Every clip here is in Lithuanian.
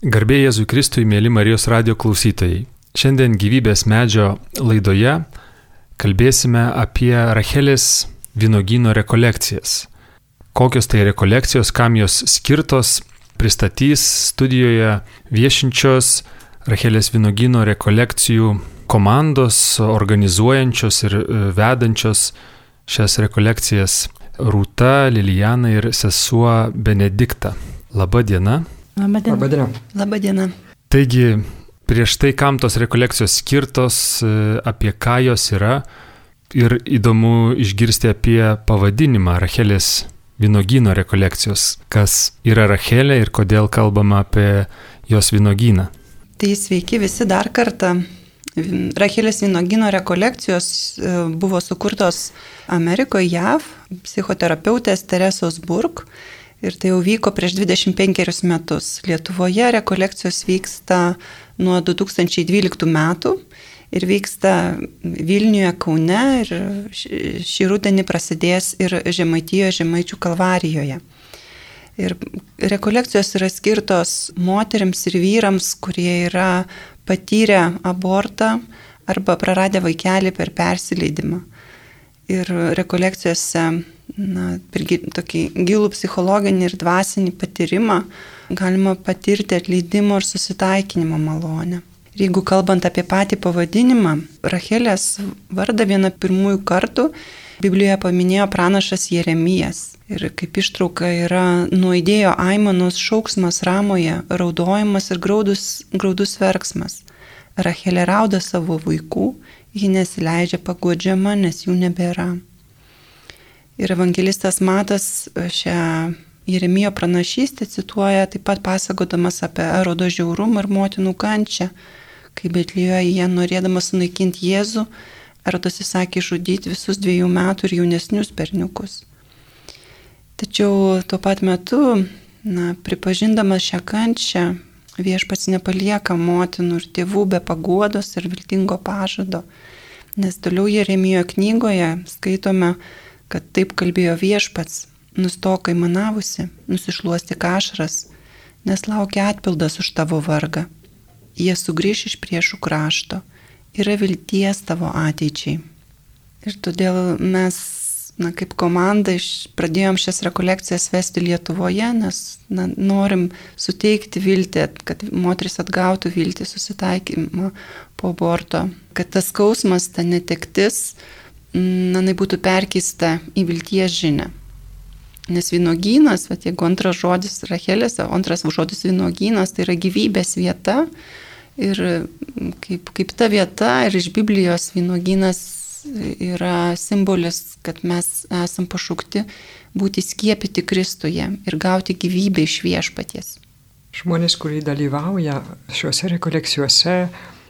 Garbėjai Jėzui Kristui, mėly Marijos radio klausytojai. Šiandien gyvybės medžio laidoje kalbėsime apie Rachelės vynogino rekolekcijas. Kokios tai rekolekcijos, kam jos skirtos, pristatys studijoje viešinčios Rachelės vynogino rekolekcijų komandos, organizuojančios ir e, vedančios šias rekolekcijas Rūta, Lilijana ir sesuo Benedikta. Labą dieną. Labadiena. Labadiena. Labadiena. Taigi, prieš tai, kam tos rekolekcijos skirtos, e, apie ką jos yra ir įdomu išgirsti apie pavadinimą Rachelės vynogino rekolekcijos. Kas yra Rachelė ir kodėl kalbama apie jos vynogyną. Tai sveiki visi dar kartą. Rachelės vynogino rekolekcijos e, buvo sukurtos Amerikoje, JAV, psichoterapeutės Teresos Burg Ir tai jau vyko prieš 25 metus. Lietuvoje rekolekcijos vyksta nuo 2012 metų ir vyksta Vilniuje, Kaune ir šį rudenį prasidės ir Žemaitijoje, Žemaičių kalvarijoje. Ir rekolekcijos yra skirtos moteriams ir vyrams, kurie yra patyrę abortą arba praradę vaikelį per persileidimą. Ir rekolekcijose na, per tokį gilų psichologinį ir dvasinį patyrimą galima patirti atleidimo ir susitaikinimo malonę. Ir jeigu kalbant apie patį pavadinimą, Rachelės vardą vieną pirmųjų kartų Biblijoje paminėjo pranašas Jeremijas. Ir kaip ištrauka yra nuaidėjo aimanos šauksmas ramoje, raudojimas ir graudus, graudus verksmas. Rachelė rauda savo vaikų, ji nesileidžia pagodžiama, nes jų nebėra. Ir evangelistas Matas e, šią Jeremijo pranašystę cituoja taip pat pasakodamas apie erodo žiaurumą ir motinų kančią, kai Betlijoje jie norėdamas sunaikinti Jėzų, erodas įsakė žudyti visus dviejų metų ir jaunesnius berniukus. Tačiau tuo pat metu, na, pripažindamas šią kančią, viešpats nepalieka motinų ir tėvų be paguodos ir viltingo pažado, nes toliau Jeremijo knygoje skaitome, kad taip kalbėjo viešpats, nustokai manavusi, nusišluosti kašras, nes laukia atpildas už tavo vargą. Jie sugrįž iš priešų krašto, yra vilties tavo ateičiai. Ir todėl mes, na, kaip komanda, pradėjom šias rekolekcijas vesti Lietuvoje, nes na, norim suteikti viltį, kad moteris atgautų viltį susitaikymą po aborto, kad tas skausmas, ta netektis, na, jinai būtų perkeista į vilties žinę. Nes vynogynas, va, jeigu antras žodis Rachelės, o antras žodis vynogynas, tai yra gyvybės vieta. Ir kaip, kaip ta vieta ir iš Biblijos vynogynas yra simbolis, kad mes esam pašaukti būti skiepyti Kristuje ir gauti gyvybę iš viešpaties. Žmonės, kurie dalyvauja šiuose rekolekcijose,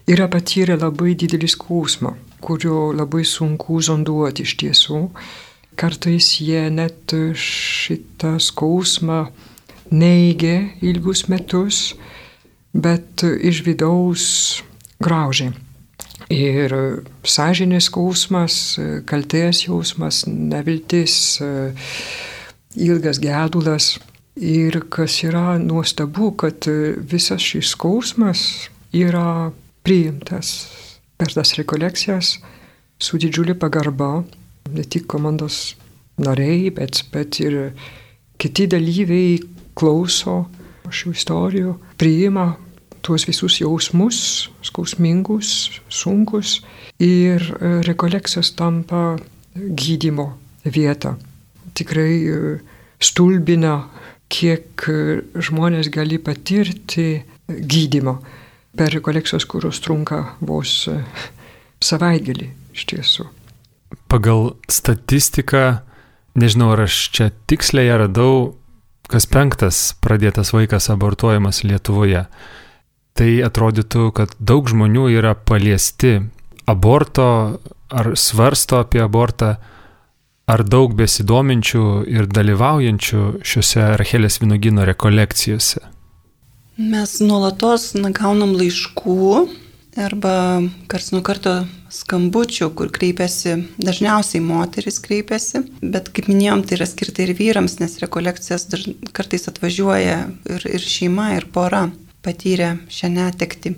yra patyrę labai didelį skausmą kurio labai sunku zonduoti iš tiesų. Kartais jie net šitą skausmą neigia ilgus metus, bet iš vidaus graužia. Ir sąžinės skausmas, kaltės jausmas, neviltis, ilgas gedulas. Ir kas yra nuostabu, kad visas šis skausmas yra priimtas per tas rekolekcijas su didžiulė pagarba, ne tik komandos nariai, bet, bet ir kiti dalyviai klauso šių istorijų, priima tuos visus jausmus, skausmingus, sunkus ir rekolekcijos tampa gydimo vieta. Tikrai e, stulbina, kiek žmonės gali patirti gydimo per rekolekcijos, kurios trunka vos e, savaitgalį iš tiesų. Pagal statistiką, nežinau ar aš čia tiksliai radau, kas penktas pradėtas vaikas abortuojamas Lietuvoje. Tai atrodytų, kad daug žmonių yra paliesti aborto ar svarsto apie abortą, ar daug besidominčių ir dalyvaujančių šiuose Rachelės vinogino rekolekcijose. Mes nuolatos na, gaunam laiškų arba kars nuo karto skambučių, kur kreipiasi, dažniausiai moteris kreipiasi, bet kaip minėjom, tai yra skirta ir vyrams, nes rekolekcijas daž... kartais atvažiuoja ir, ir šeima, ir pora. patyrė šią netekti.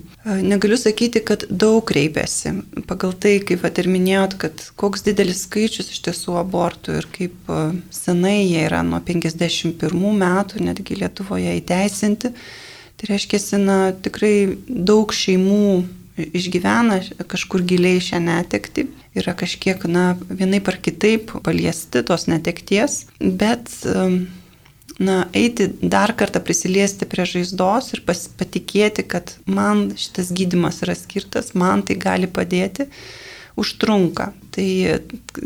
Negaliu sakyti, kad daug kreipiasi. Pagal tai, kaip at ir minėjot, kad koks didelis skaičius iš tiesų abortų ir kaip senai jie yra nuo 51 metų netgi Lietuvoje įteisinti. Tai reiškia, na, tikrai daug šeimų išgyvena kažkur giliai šią netekti, yra kažkiek, na, vienaip ar kitaip paliesti tos netekties, bet na, eiti dar kartą prisiliesti prie žaizdos ir pas, patikėti, kad man šitas gydimas yra skirtas, man tai gali padėti, užtrunka. Tai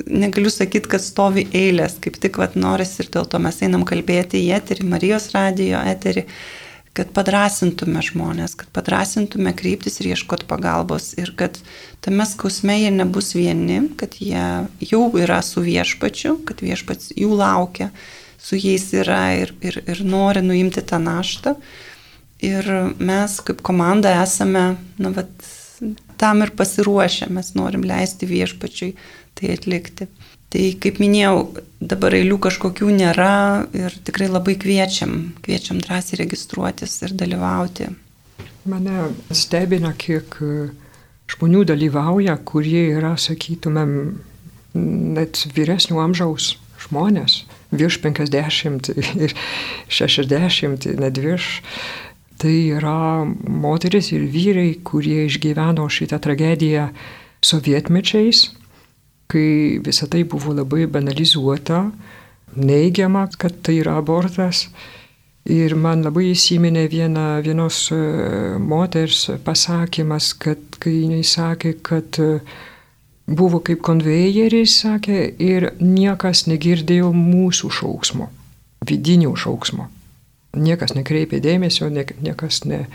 negaliu sakyti, kad stovi eilės, kaip tik vat norisi ir dėl to mes einam kalbėti į eterį, Marijos radijo eterį, kad padrasintume žmonės, kad padrasintume kryptis ir ieškoti pagalbos ir kad tame skausme jie nebus vieni, kad jie jau yra su viešpačiu, kad viešpats jų laukia su jais yra ir, ir, ir nori nuimti tą naštą. Ir mes kaip komanda esame, na, vat, tam ir pasiruošę, mes norim leisti viešpačiui tai atlikti. Tai kaip minėjau, dabar eilių kažkokių nėra ir tikrai labai kviečiam, kviečiam drąsiai registruotis ir dalyvauti. Mane stebina, kiek žmonių dalyvauja, kurie yra, sakytumėm, net vyresnių amžiaus žmonės virš 50 ir 60, net virš. Tai yra moteris ir vyrai, kurie išgyveno šitą tragediją sovietmečiais, kai visą tai buvo labai banalizuota, neigiama, kad tai yra abortas. Ir man labai įsiminė viena, vienos e, moters pasakymas, kad kai jinai sakė, kad uh, buvo kaip konvejeris, sakė, ir niekas negirdėjo mūsų šauksmo, vidinio šauksmo. Niekas nekreipė dėmesio, nie, niekas ne...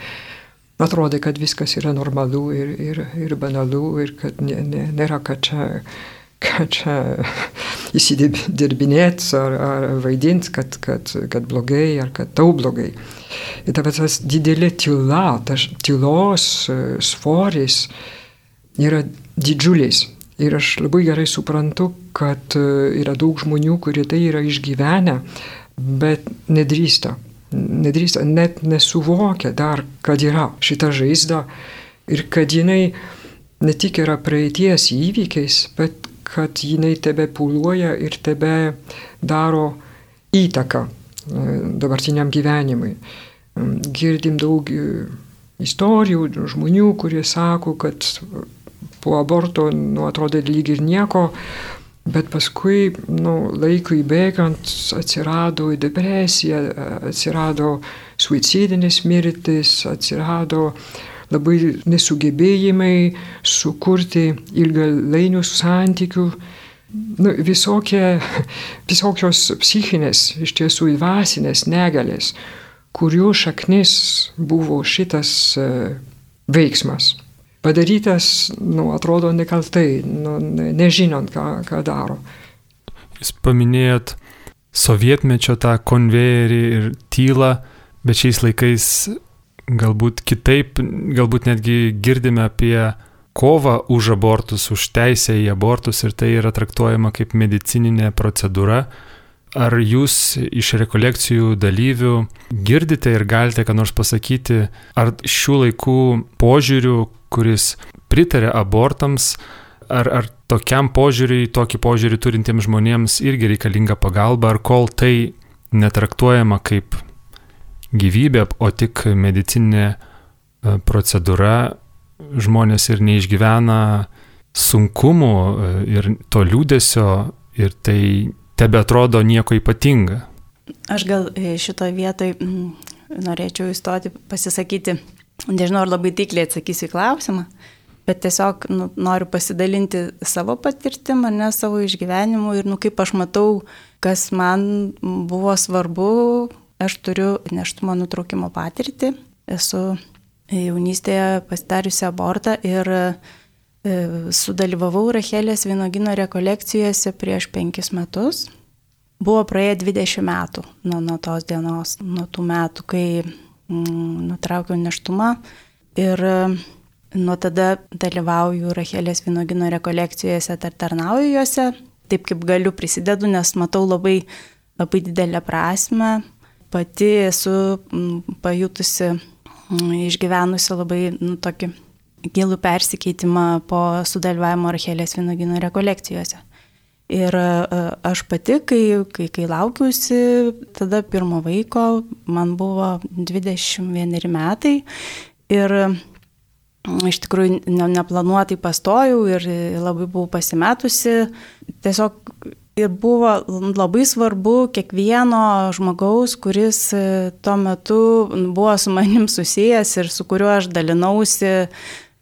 Atrodė, kad viskas yra normalu ir, ir, ir banalu ir kad ne, ne, nėra ką čia, ką čia įsidirbinėti ar, ar vaidinti, kad, kad, kad blogai ar kad tau blogai. Ir taip tas didelė tyla, tas tylos e, svoris yra didžiulis. Ir aš labai gerai suprantu, kad e, yra daug žmonių, kurie tai yra išgyvenę, bet nedrįsta. Nedrįsta, net nesuvokia dar, kad yra šita žaizda ir kad jinai ne tik yra praeities įvykiais, bet kad jinai tebe puluoja ir tebe daro įtaką e, dabartiniam gyvenimui. Girdim daug e, istorijų, žmonių, kurie sako, kad po aborto, nu, atrodė lyg ir nieko, bet paskui, nu, laikui bėgant atsirado depresija, atsirado suicidinės mirtis, atsirado labai nesugebėjimai sukurti ilgalainių santykių. Nu, visokie, visokios psichinės, iš tiesų dvasinės negalės, kurių šaknis buvo šitas uh, veiksmas padarytas, nu, atrodo nekaltai, nu, nežinant, ką, ką daro. Jūs paminėjot sovietmečio tą konvejerį ir tylą, bet šiais laikais galbūt kitaip, galbūt netgi girdime apie kovą už abortus, už teisę į abortus ir tai yra traktuojama kaip medicininė procedūra. Ar jūs iš rekolekcijų dalyvių girdite ir galite ką nors pasakyti, ar šių laikų požiūrių, kuris pritarė abortams, ar, ar tokiam požiūriui, tokį požiūrį turintiems žmonėms irgi reikalinga pagalba, ar kol tai netraktuojama kaip gyvybė, o tik medicinė e, procedūra, žmonės ir neišgyvena sunkumų e, ir to liūdėsio ir tai tebe atrodo nieko ypatinga. Aš gal e, šitoje vietoje norėčiau įstoti pasisakyti Nežinau, ar labai taikliai atsakysiu į klausimą, bet tiesiog nu, noriu pasidalinti savo patirtim, ne savo išgyvenimu ir nu, kaip aš matau, kas man buvo svarbu. Aš turiu neštumo nutraukimo patirtį, esu jaunystėje pasidariusi abortą ir e, sudalyvavau Rachelės vienogino rekolekcijose prieš penkis metus. Buvo praėję 20 metų nuo, nuo tos dienos, nuo tų metų, kai Mm, nutraukiau neštumą ir e, nuo tada dalyvauju Rachelės Vinogino rekolekcijose, tar tarnauju juose, taip kaip galiu prisidedu, nes matau labai, labai didelę prasme. Pati esu pajutusi išgyvenusi labai nu, tokį gilų persikeitimą po sudalyvavimo Archelės vinogino rekolekcijose. Ir e, aš pati, kai, kai, kai laukiausi tada pirmo vaiko, man buvo 21 metai ir iš tikrųjų ne, neplanuotai pastojau ir labai buvau pasimetusi. Tiesiog ir buvo labai svarbu kiekvieno žmogaus, kuris tuo metu buvo su manim susijęs ir su kuriuo aš dalinausi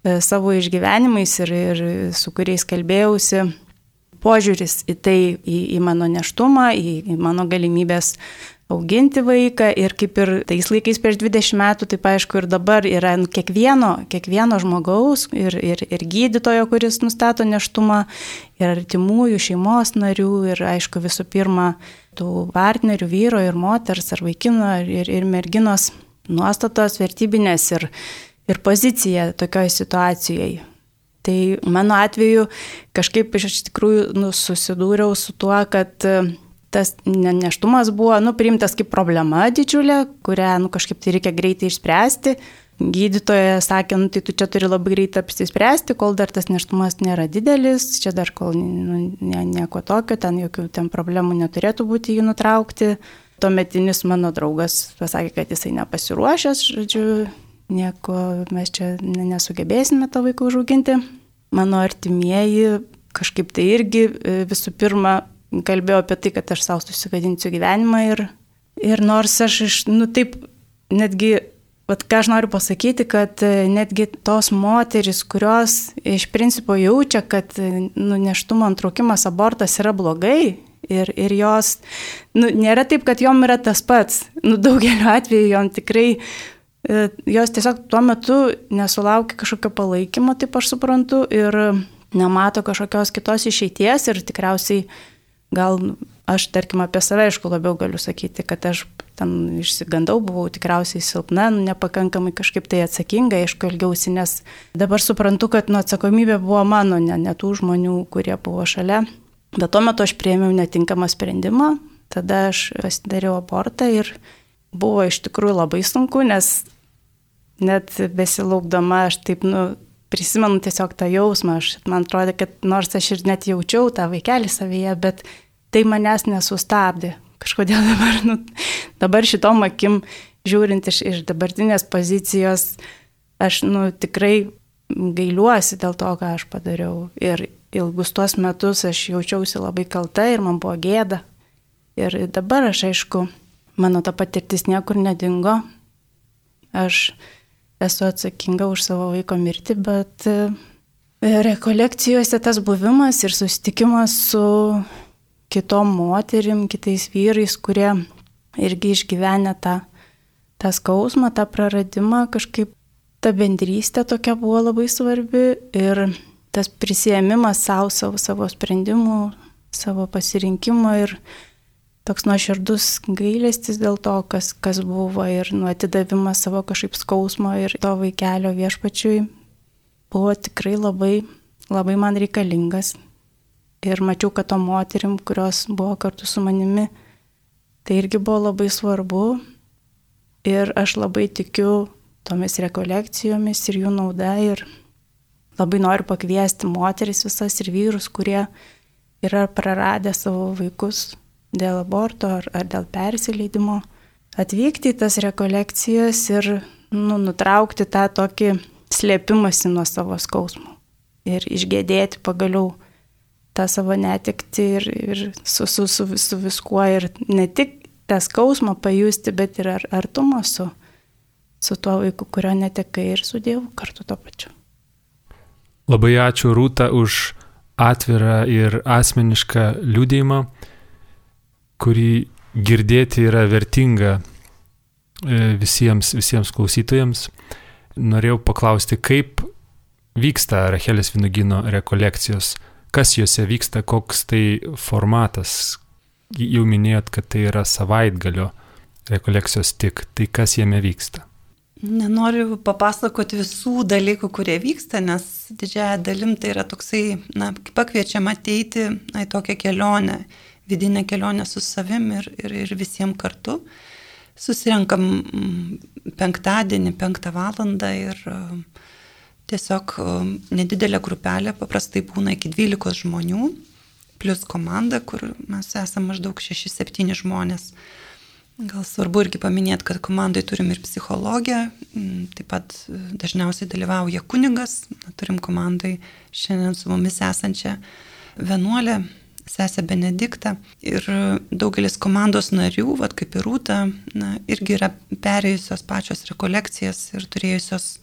E, savo išgyvenimais ir, ir su kuriais kalbėjausi, požiūris į tai, į, į mano neštumą, į, į mano galimybės auginti vaiką ir kaip ir tais laikais prieš 20 metų, taip aišku ir dabar yra kiekvieno, kiekvieno žmogaus ir, ir, ir gydytojo, kuris nustato neštumą, ir artimųjų šeimos narių ir aišku visų pirma tų partnerių, vyro ir moters ar vaikino ir, ir merginos nuostatos vertybinės ir ir poziciją tokioj situacijai. Tai mano atveju kažkaip iš tikrųjų nu, susidūriau su tuo, kad tas neštumas buvo nu, priimtas kaip problema didžiulė, kurią nu, kažkaip tai reikia greitai išspręsti. Gydytoja sakė, nu, tai tu čia turi labai greitai apsispręsti, kol dar tas neštumas nėra didelis, čia dar kol nu, ne, nieko tokio, ten jokių ten problemų neturėtų būti jį nutraukti. Tuometinis mano draugas pasakė, kad jisai nepasiruošęs, žodžiu, nieko mes čia nesugebėsime to vaiką užauginti. Mano artimieji kažkaip tai irgi e, visų pirma kalbėjo apie tai, kad aš savo susigadinsiu gyvenimą ir, ir nors aš iš, nu taip, netgi, vat, ką aš noriu pasakyti, kad e, netgi tos moteris, kurios iš principo jaučia, kad e, nu, neštumo antraukimas, abortas yra blogai, ir, ir jos, nu, nėra taip, kad jom yra tas pats. Nu, daugeliu atveju jom tikrai E, jos tiesiog tuo metu nesulaukia kažkokio palaikymo, taip aš suprantu, ir nemato kažkokios kitos išeities ir tikriausiai gal aš, tarkim, apie save, aišku, labiau galiu sakyti, kad aš ten išsigandau, buvau tikriausiai silpna, nu, nepakankamai kažkaip tai atsakinga, aišku, ilgiausi, nes dabar suprantu, kad nu, atsakomybė buvo mano, ne, ne tų žmonių, kurie buvo šalia. Bet tuo metu aš prieimiau netinkamą sprendimą, tada aš pasidariau abortą ir buvo iš tikrųjų labai sunku, nes net besilaukdama aš taip, nu, prisimenu tiesiog tą jausmą, aš, man atrodo, kad nors aš ir net jaučiau tą vaikelį savyje, bet tai manęs nesustabdė. Kažkodėl dabar, nu, dabar šitom akim, žiūrint iš, iš dabartinės pozicijos, aš, nu, tikrai gailiuosi dėl to, ką aš padariau. Ir ilgus tuos metus aš jaučiausi labai kalta ir man buvo gėda. Ir dabar aš, aišku, mano ta patirtis niekur nedingo. Aš esu atsakinga už savo vaiko mirtį, bet e, rekolekcijose tas buvimas ir susitikimas su kitom moterim, kitais vyrais, kurie irgi išgyvenę tą, tą skausmą, tą praradimą, kažkaip ta bendrystė tokia buvo labai svarbi ir tas prisėmimas savo, savo, savo sprendimų, savo pasirinkimo ir toks nuoširdus gailestis dėl to, kas, kas buvo ir nu, atidavimas savo kažkaip skausmo ir to vaikelio viešpačiui buvo tikrai labai, labai man reikalingas. Ir mačiau, kad to moterim, kurios buvo kartu su manimi, tai irgi buvo labai svarbu. Ir aš labai tikiu tomis rekolekcijomis ir jų nauda. Ir labai noriu pakviesti moteris visas ir vyrus, kurie yra praradę savo vaikus dėl aborto ar, ar dėl persileidimo, atvykti į tas rekolekcijas ir nu, nutraukti tą tokį slėpimąsi nuo savo skausmo ir išgėdėti pagaliau tą savo netikti ir, ir su, su, su, su viskuo ir ne tik tą skausmą pajusti, bet ir ar, artumą su, su tuo vaiku, kurio netekai ir su Dievu kartu to pačiu. Labai ačiū Rūta už atvirą ir asmenišką liūdėjimą kurį girdėti yra vertinga e, visiems, visiems klausytojams. Norėjau paklausti, kaip vyksta Rachelės Vinugino rekolekcijos, kas juose vyksta, koks tai formatas. Jau minėjot, kad tai yra savaitgalio rekolekcijos tik, tai kas jame vyksta? Nenoriu papasakoti visų dalykų, kurie vyksta, nes didžiaja dalim tai yra toksai, na, pakviečiama ateiti į tokią kelionę vidinę kelionę su savim ir, ir, ir visiems kartu. Susirenkam mm, penktadienį, penktą valandą ir e, tiesiog e, nedidelė grupelė, paprastai būna iki 12 žmonių, plus komanda, kur mes esame maždaug 6-7 žmonės. Gal svarbu irgi paminėti, kad komandai turim ir psichologę, taip pat e, dažniausiai dalyvauja kunigas, turim komandai šiandien su mumis esančią vienuolę, sesę Benediktą. Ir daugelis komandos narių, vad kaip ir Rūta, na, irgi yra perėjusios pačios rekolekcijas ir turėjusios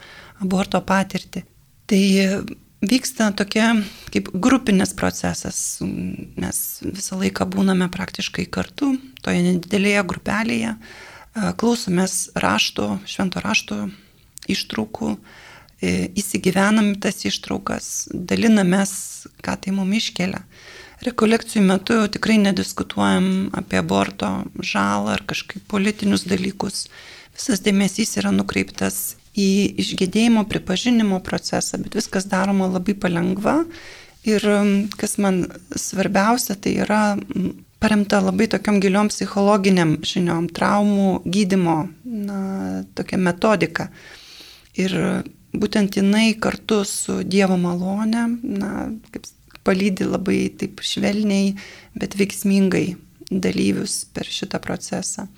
aborto patirtį. Tai vyksta tokia kaip grupinis procesas. Mes visą laiką būname praktiškai kartu, toje nedidelėje grupelėje, klausomės rašto, švento rašto ištraukų, įsigyvenam tas ištraukas, dalinamės, ką tai mum iškelia. Rekolekcijų metu tikrai nediskutuojam apie aborto žalą ar kažkaip politinius dalykus. Visas dėmesys yra nukreiptas į išgėdėjimo pripažinimo procesą, bet viskas daroma labai palengva. Ir kas man svarbiausia, tai yra paremta labai tokiam giliom psichologiniam žiniom, traumų gydimo, na, tokia metodika. Ir būtent jinai kartu su Dievo malone, na, kaip palydi labai taip švelniai, bet veiksmingai dalyvius per šitą procesą.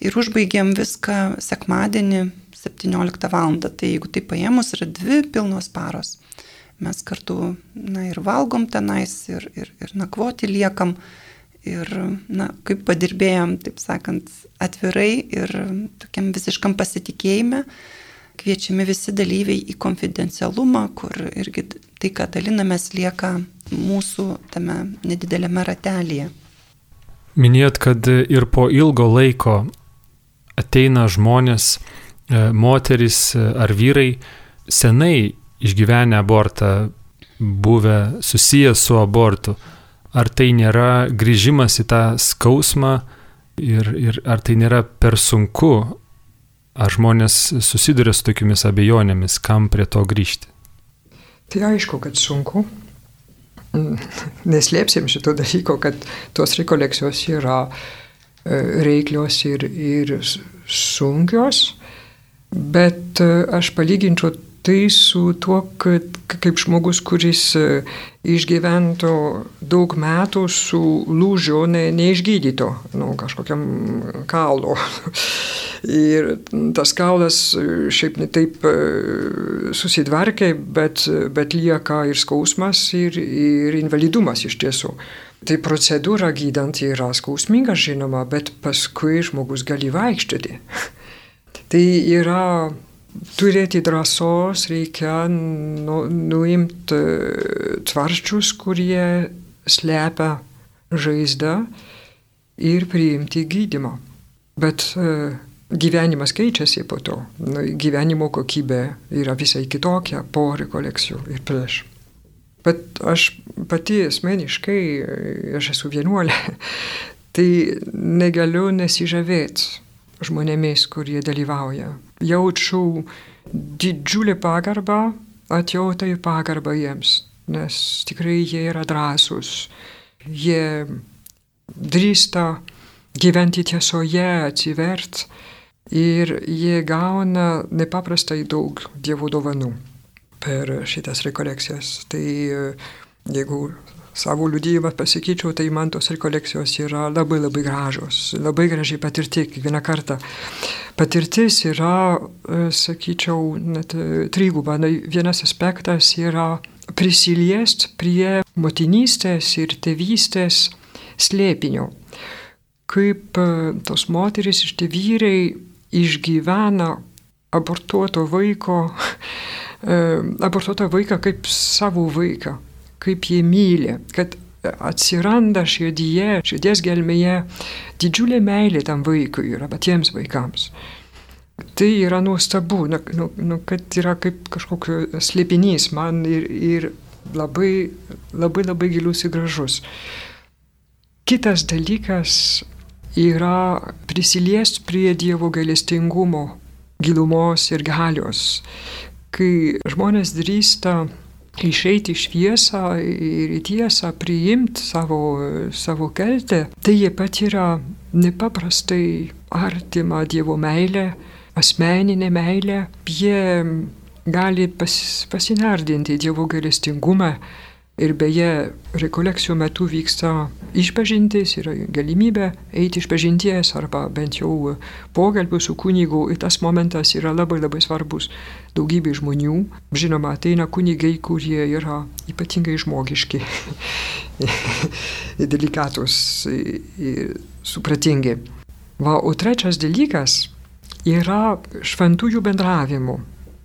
Ir užbaigėm viską sekmadienį 17 val. Tai jeigu tai paėmus, yra dvi pilnos paros. Mes kartu na, ir valgom tenais, ir, ir, ir nakvoti liekam. Ir, na, kaip padirbėjom, taip sakant, atvirai ir tokiam visiškam pasitikėjime, kviečiami visi dalyviai į konfidencialumą, kur irgi tai, ką dalinamės, lieka mūsų tame nedidelėme ratelėje. Minėjot, kad ir po ilgo laiko ateina žmonės, E, moteris e, ar vyrai senai išgyvenę abortą, buvę susijęs su abortu, ar tai nėra grįžimas į tą skausmą ir, ir ar tai nėra per sunku, ar žmonės susiduria su tokiamis abejonėmis, kam prie to grįžti? Tai aišku, kad sunku. Neslėpsim šito dalyko, kad tos rekolekcijos yra e, reiklios ir, ir sunkios. Bet e, aš palyginčiau tai su tuo, kad kaip žmogus, kuris e, išgyvento daug metų su lūžiu ne, neišgydyto, nu, kažkokiam kaulo. Ir tas kaulas e, šiaip netaip susidvarkė, bet, bet lieka ir skausmas, ir, ir invalidumas iš tiesų. Tai procedūra gydant yra skausminga, žinoma, bet paskui žmogus gali vaikščioti. Tai yra turėti drąsos, reikia nu, nuimti e, tvarščius, kurie slepia žaizdą ir priimti gydimą. Bet uh, gyvenimas keičiasi po to. Nu, gyvenimo kokybė yra visai kitokia po rekolekcijų ir prieš. Bet aš pati asmeniškai, e, aš esu vienuolė, tai negaliu nesižavėti žmonėmis, kurie dalyvauja. Jaučiu didžiulį pagarbą, atjautą ir pagarbą jiems, nes tikrai jie yra drąsūs. Jie drįsta gyventi tiesoje, atsivert ir jie gauna nepaprastai daug dievų dovanų per šitas rekolekcijas. Tai jeigu savo liudijimą pasakyčiau, tai man tos rekolekcijos yra labai labai gražios, labai gražiai patirti kiekvieną kartą. Patirtis yra, e, sakyčiau, net e, triguba. Vienas aspektas yra prisiliest prie motinystės ir tėvystės slėpinio. Kaip e, tos moteris ir tie vyrai išgyvena abortuoto vaiko, abortuotą vaiką kaip savo vaiką kaip jie myli, kad atsiranda širdyje, širdies gelmėje didžiulė meilė tam vaikui ir patiems vaikams. Tai yra nuostabu, nu, nu, nu, kad yra kaip kažkoks slėpinys man ir, ir labai, labai labai gilus ir gražus. Kitas dalykas yra prisiliest prie Dievo gailestingumo, gilumos ir galios. Kai žmonės drįsta išeiti į šviesą ir į tiesą, priimti savo, savo keltę, tai jie patiria nepaprastai artimą Dievo meilę, asmeninę meilę, jie gali pas, pasinardinti Dievo galestingumą. Ir beje, rekolekcijų metu vyksta išpažintis, yra galimybė eiti išpažinties arba bent jau pokalbių su kunigu. Ir tas momentas yra labai labai svarbus daugybė žmonių. Žinoma, ateina kunigai, kurie yra ypatingai žmogiški, delikatus supratingi. Va, o trečias dalykas yra šventųjų bendravimo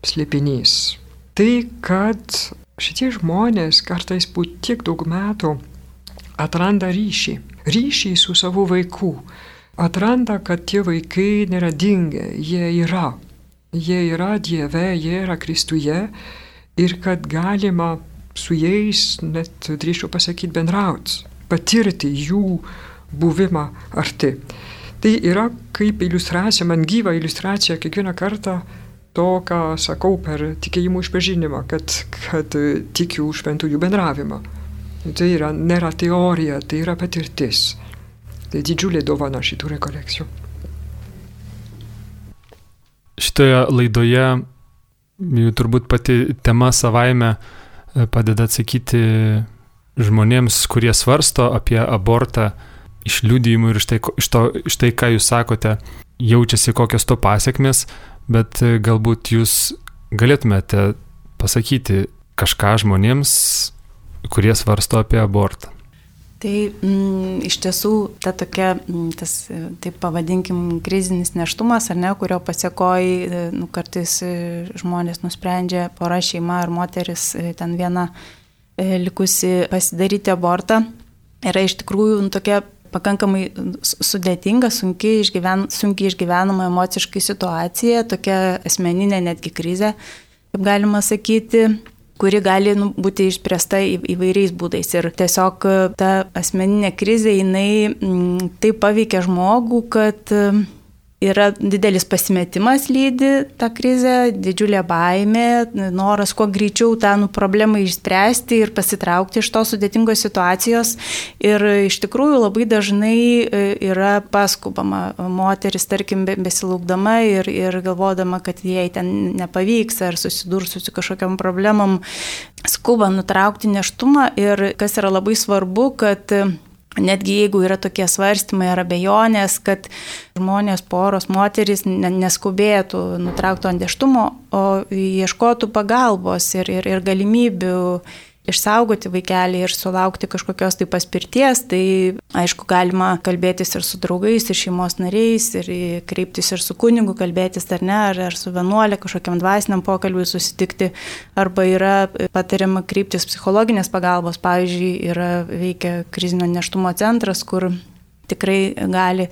slėpinys. Tai, kad šitie žmonės kartais po tiek daug metų atranda ryšį, ryšį su savo vaiku, atranda, kad tie vaikai nėra dingę, jie yra, jie yra Dieve, jie yra Kristuje ir kad galima su jais, net drįšiu pasakyti, bendrauti, patirti jų buvimą arti. Tai yra kaip iliustracija, man gyva iliustracija kiekvieną kartą to, ką sakau per tikėjimų išpažinimą, kad, kad tikiu šventųjų bendravimą. Tai yra, nėra teorija, tai yra patirtis. Tai didžiulė dovana šitų rekolekcijų. Šitoje laidoje turbūt pati tema savaime e, padeda atsakyti žmonėms, kurie svarsto apie abortą iš liūdėjimų ir iš tai, iš, to, iš tai, ką jūs sakote, jaučiasi kokios to pasiekmes, bet e, galbūt jūs galėtumėte pasakyti kažką žmonėms, kurie svarsto apie abortą. Tai mm, iš tiesų ta tokia, mm, tas, e, taip pavadinkim, krizinis neštumas, ar ne, kurio pasiekoji, e, nu, kartais žmonės nusprendžia, pora šeima ar moteris ten viena likusi pasidaryti abortą, yra iš tikrųjų nu, tokia pakankamai sudėtinga, sunkiai, išgyven, sunkiai išgyvenama emociškai situacija, tokia asmeninė netgi krizė, kaip galima sakyti kuri gali nu, būti išspręsta įvairiais būdais. Ir tiesiog ta asmeninė krizė, jinai m, mm, taip paveikia žmogų, kad m, yra didelis pasimetimas lydi tą krizę, didžiulė baimė, noras kuo greičiau tą nu, problemą išspręsti ir pasitraukti iš tos sudėtingos situacijos. Ir iš tikrųjų labai dažnai e, yra paskubama moteris, tarkim, besilaukdama ir, ir galvodama, kad jai ten nepavyks ar susidurs su kažkokiam problemam, skuba nutraukti neštumą ir kas yra labai svarbu, kad Netgi jeigu yra tokie svarstymai ar abejonės, kad žmonės, poros, moteris neskubėtų nutraukto andeštumo, o ieškotų pagalbos ir, ir, ir galimybių išsaugoti vaikelį ir sulaukti kažkokios tai paspirties, tai aišku, galima kalbėtis ir su draugais, ir šeimos nariais, ir kreiptis ir su kunigu, kalbėtis ar ne, ar, ar su vienuolė, kažkokiam dvasiniam pokalbiui susitikti, arba yra patariama kreiptis psichologinės pagalbos, pavyzdžiui, yra veikia krizinio neštumo centras, kur tikrai gali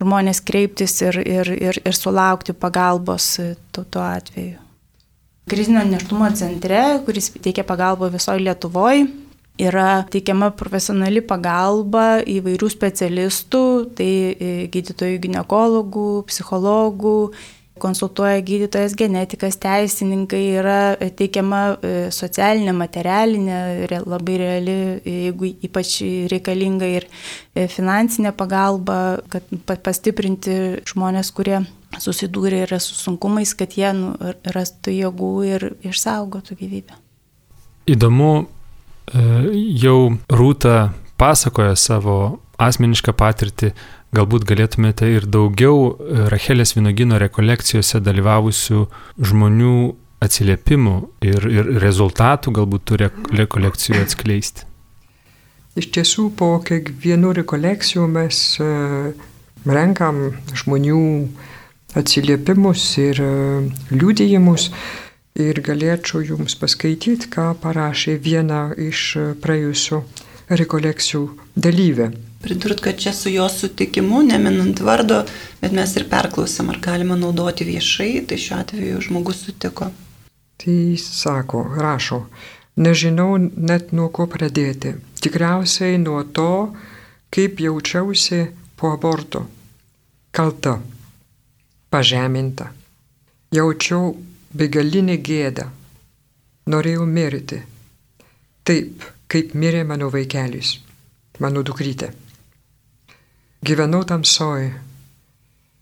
žmonės kreiptis ir, ir, ir, ir sulaukti pagalbos tuo, tuo atveju krizinio neštumo centre, kuris teikia pagalbą visoje Lietuvoje. Yra teikiama profesionali pagalba įvairių specialistų, tai e, gydytojų gynekologų, psichologų, konsultuoja gydytojas, genetikas, teisininkai, yra teikiama e, socialinė, materialinė, labai reali, jeigu ypač reikalinga ir e, finansinė pagalba, kad pastiprinti žmonės, kurie susidūrė yra su sunkumais, kad jie nu, rastų jėgų ir išsaugotų gyvybę. Įdomu, e, jau Rūta pasakoja savo asmenišką patirtį, galbūt galėtumėte ir daugiau Rachelės Vinogino rekolekcijose dalyvavusių žmonių atsiliepimų ir, ir rezultatų galbūt tų rekolekcijų atskleisti. Iš tiesų, po kiekvienų rekolekcijų mes e, renkam žmonių atsiliepimus ir e, liūdėjimus. Ir galėčiau jums paskaityti, ką parašė viena iš praėjusių rekolekcijų dalyvė. Pridurt, kad čia su jo sutikimu, neminant vardo, bet mes ir perklausėm, ar galima naudoti viešai, tai šiuo atveju žmogus sutiko. Tai sako, rašo, nežinau net nuo ko pradėti. Tikriausiai nuo to, kaip jaučiausi po aborto. Kalta pažeminta. Jaučiau begalinį gėdą. Norėjau mirti. taip, kaip mirė mano vaikelis, mano dukrytė. Gyvenau tamsoj,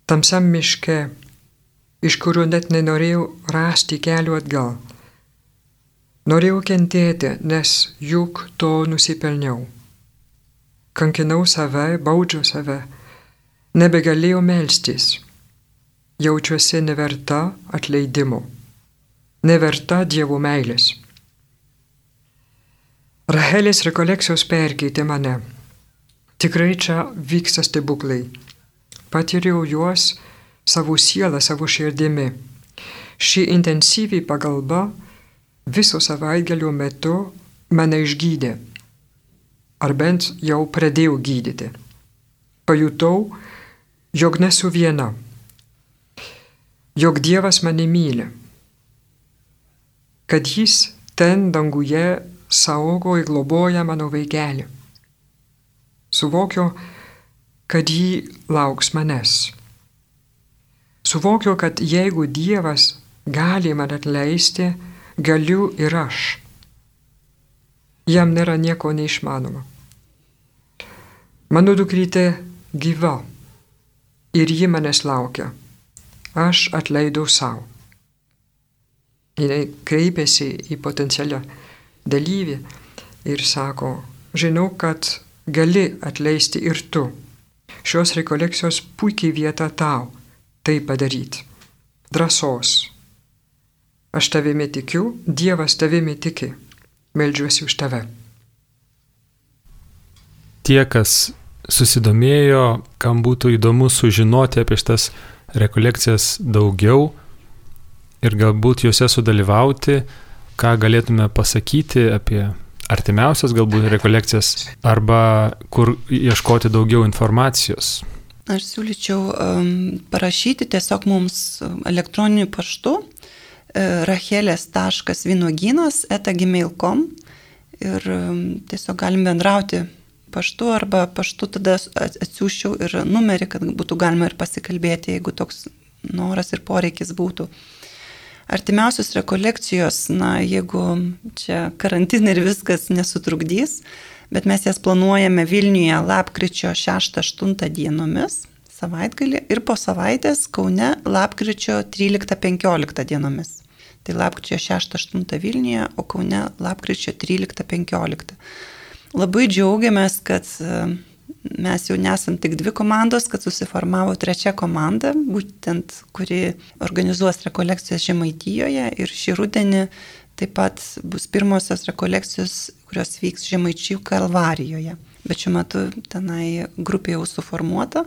tamsiam miške, iš kurio net nenorėjau rasti kelių atgal. Norėjau kentėti, nes juk to nusipelniau. Kankinau save, baudžiau save, nebegalėjau melstis. Jaučiuosi neverta atleidimo, neverta Dievo meilės. Rahelės rekolekcijos perkeitė mane. Tikrai čia vyksta stebuklai. Patyriau juos savo sielą, savo širdimi. Ši intensyviai pagalba viso savaitgalio metu mane išgydė. Ar bent jau pradėjau gydyti. Pajutau, jog nesu viena. Jog Dievas mane myli. Kad Jis ten danguje saugo ir globoja mano vaikelį. Suvokiu, kad jį lauks manęs. Suvokiu, kad jeigu Dievas gali man atleisti, galiu ir aš. Jam nėra nieko neišmanoma. Mano dukrytė gyva ir ji manęs laukia. Aš atleidau savo. Jis kreipėsi į potencialią dalyvį ir sako, žinau, kad gali atleisti ir tu. Šios rekolekcijos puikiai vieta tau tai padaryti. Drąsos. Aš tavimi tikiu, Dievas tavimi tiki. Meldžiuosi už tave. Tie, kas susidomėjo, kam būtų įdomu sužinoti apie šitas rekolekcijas daugiau ir galbūt juose sudalyvauti, ką galėtume pasakyti apie artimiausias galbūt rekolekcijas arba kur ieškoti daugiau informacijos. Aš siūlyčiau um, parašyti tiesiog mums elektroniniu paštu uh, rachelės.vynogynas etagmail.com ir tiesiog galim bendrauti paštu arba paštu tada atsiųščiau ir numerį, kad būtų galima ir pasikalbėti, jeigu toks noras ir poreikis būtų. Artimiausios rekolekcijos, na, jeigu čia karantinai ir viskas nesutrukdys, bet mes jas planuojame Vilniuje lapkričio 6-8 dienomis savaitgalį ir po savaitės Kaune lapkričio 13-15 dienomis. Tai lapkričio 6-8 Vilniuje, o Kaune lapkričio 13-15. Labai džiaugiamės, kad e, mes jau nesam tik dvi komandos, kad susiformavo trečia komanda, būtent kuri organizuos rekolekcijas Žemaitijoje ir šį rudenį taip pat bus pirmosios rekolekcijos kurios vyks Žemaičių kalvarijoje. Bet šiuo metu tenai grupė jau suformuota,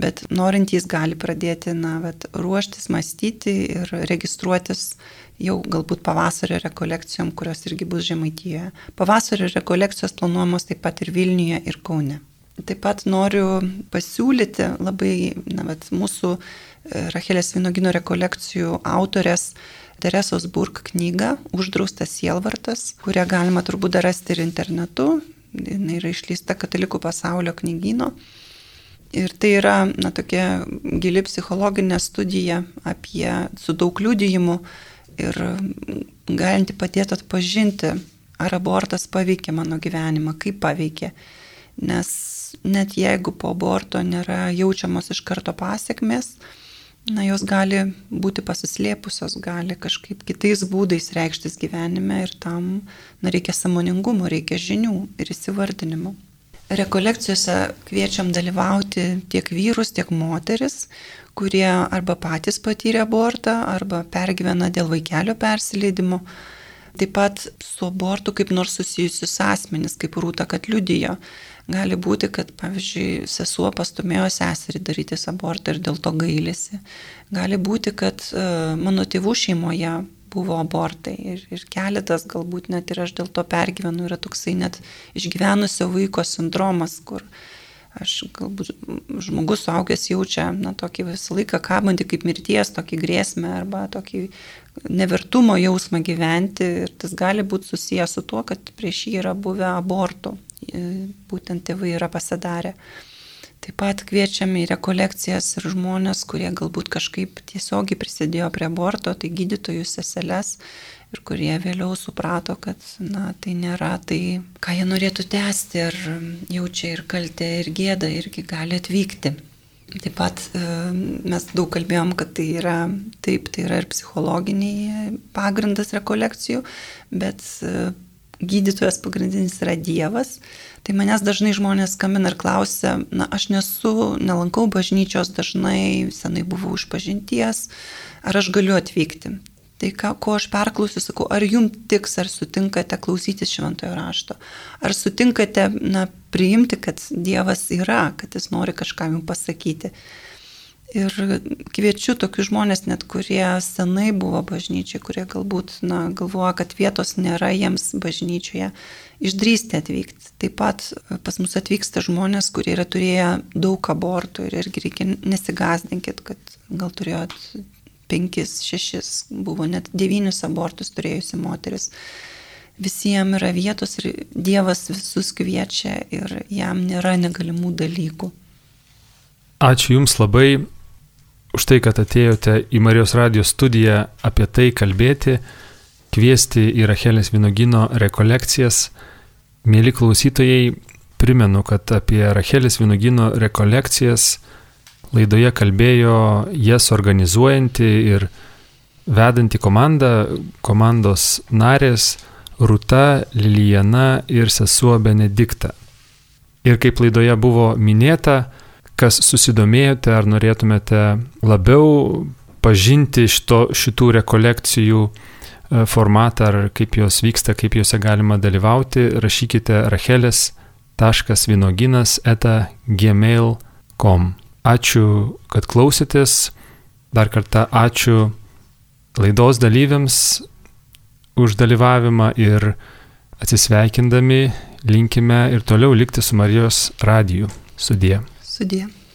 bet norintys gali pradėti na, vat, ruoštis, mąstyti ir registruotis jau galbūt pavasario rekolekcijom, kurios irgi bus Žemaitijoje. Pavasario rekolekcijos planuojamos taip pat ir Vilniuje, ir Kaune. Taip pat noriu pasiūlyti labai na, vat, mūsų e, Rachelės Vinogino rekolekcijų autorės Teresos Burk knygą Uždraustas sielvartas, kurią galima turbūt rasti ir internetu. Jis yra išleista Katalikų pasaulio knygyno. Ir tai yra na, tokia gili psichologinė studija apie su daug liudijimų ir galinti padėti atpažinti, ar abortas paveikė mano gyvenimą, kaip paveikė. Nes net jeigu po aborto nėra jaučiamos iš karto pasiekmes, na, jos gali būti pasislėpusios, gali kažkaip kitais būdais reikštis gyvenime ir tam na, reikia samoningumo, reikia žinių ir įsivardinimo. Rekolekcijose kviečiam dalyvauti tiek vyrus, tiek moteris, kurie arba patys patyrė abortą, arba pergyvena dėl vaikelio persileidimo. Taip pat su abortu kaip nors susijusius asmenys, kaip rūta, kad liudijo Gali būti, kad, pavyzdžiui, sesuo pastumėjo seserį darytis abortą ir dėl to gailisi. Gali būti, kad e, mano tėvų šeimoje buvo abortai ir, ir keletas galbūt net ir aš dėl to pergyvenu, yra toksai net išgyvenusio vaiko sindromas, kur aš galbūt žmogus suaugęs jaučia, na, tokį visą laiką kabantį kaip mirties, tokį grėsmę arba tokį nevertumo jausmą gyventi ir tas gali būti susijęs su tuo, kad prieš jį yra buvę abortų. Būtent tėvai yra pasidarę. Taip pat kviečiame į rekolekcijas ir žmonės, kurie galbūt kažkaip tiesiogiai prisidėjo prie aborto, tai gydytojus, seseles ir kurie vėliau suprato, kad na, tai nėra tai, ką jie norėtų tęsti ir jaučia ir kaltę, ir gėdą, irgi gali atvykti. Taip pat e, mes daug kalbėjom, kad tai yra, taip, tai yra ir psichologiniai pagrindas rekolekcijų, bet e, gydytojas pagrindinis yra Dievas. Tai manęs dažnai žmonės skambina ir klausia, na, aš nesu, nelankau bažnyčios dažnai, senai buvau iš pažinties, ar aš galiu atvykti. Tai ką, ko aš perklausiu, sakau, ar jums tiks, ar sutinkate klausytis šventojo rašto, ar sutinkate, na, priimti, kad Dievas yra, kad jis nori kažką jums pasakyti. Ir kviečiu tokius žmonės, net kurie senai buvo bažnyčiai, kurie galbūt na, galvoja, kad vietos nėra jiems bažnyčioje, išdrįsti atvykti. Taip pat pas mus atvyksta žmonės, kurie yra turėję daug abortų ir irgi reikia nesigazdinkit, kad gal turėjot penkis, šešis, buvo net devynius abortus turėjusi moteris. Visiems yra vietos ir Dievas visus kviečia ir jam nėra negalimų dalykų. Ačiū Jums labai už tai, kad atėjote į Marijos radijos studiją apie tai kalbėti, kviesti į Rachelės Vinogino rekolekcijas. Mėly klausytojai, primenu, kad apie Rachelės Vinogino rekolekcijas laidoje kalbėjo jas organizuojanti ir vedanti komanda, komandos narės Rūta, Lilijana ir sesuo Benedikta. Ir kaip laidoje buvo minėta, kas susidomėjote ar norėtumėte labiau pažinti šito, šitų rekolekcijų e, formatą ar kaip jos vyksta, kaip juose galima dalyvauti, rašykite rachelės.vynoginas eta gmail.com. Ačiū, kad klausytės. Dar kartą ačiū laidos dalyviams už dalyvavimą ir atsisveikindami linkime ir toliau likti su Marijos radiju. Sudie. Sudie.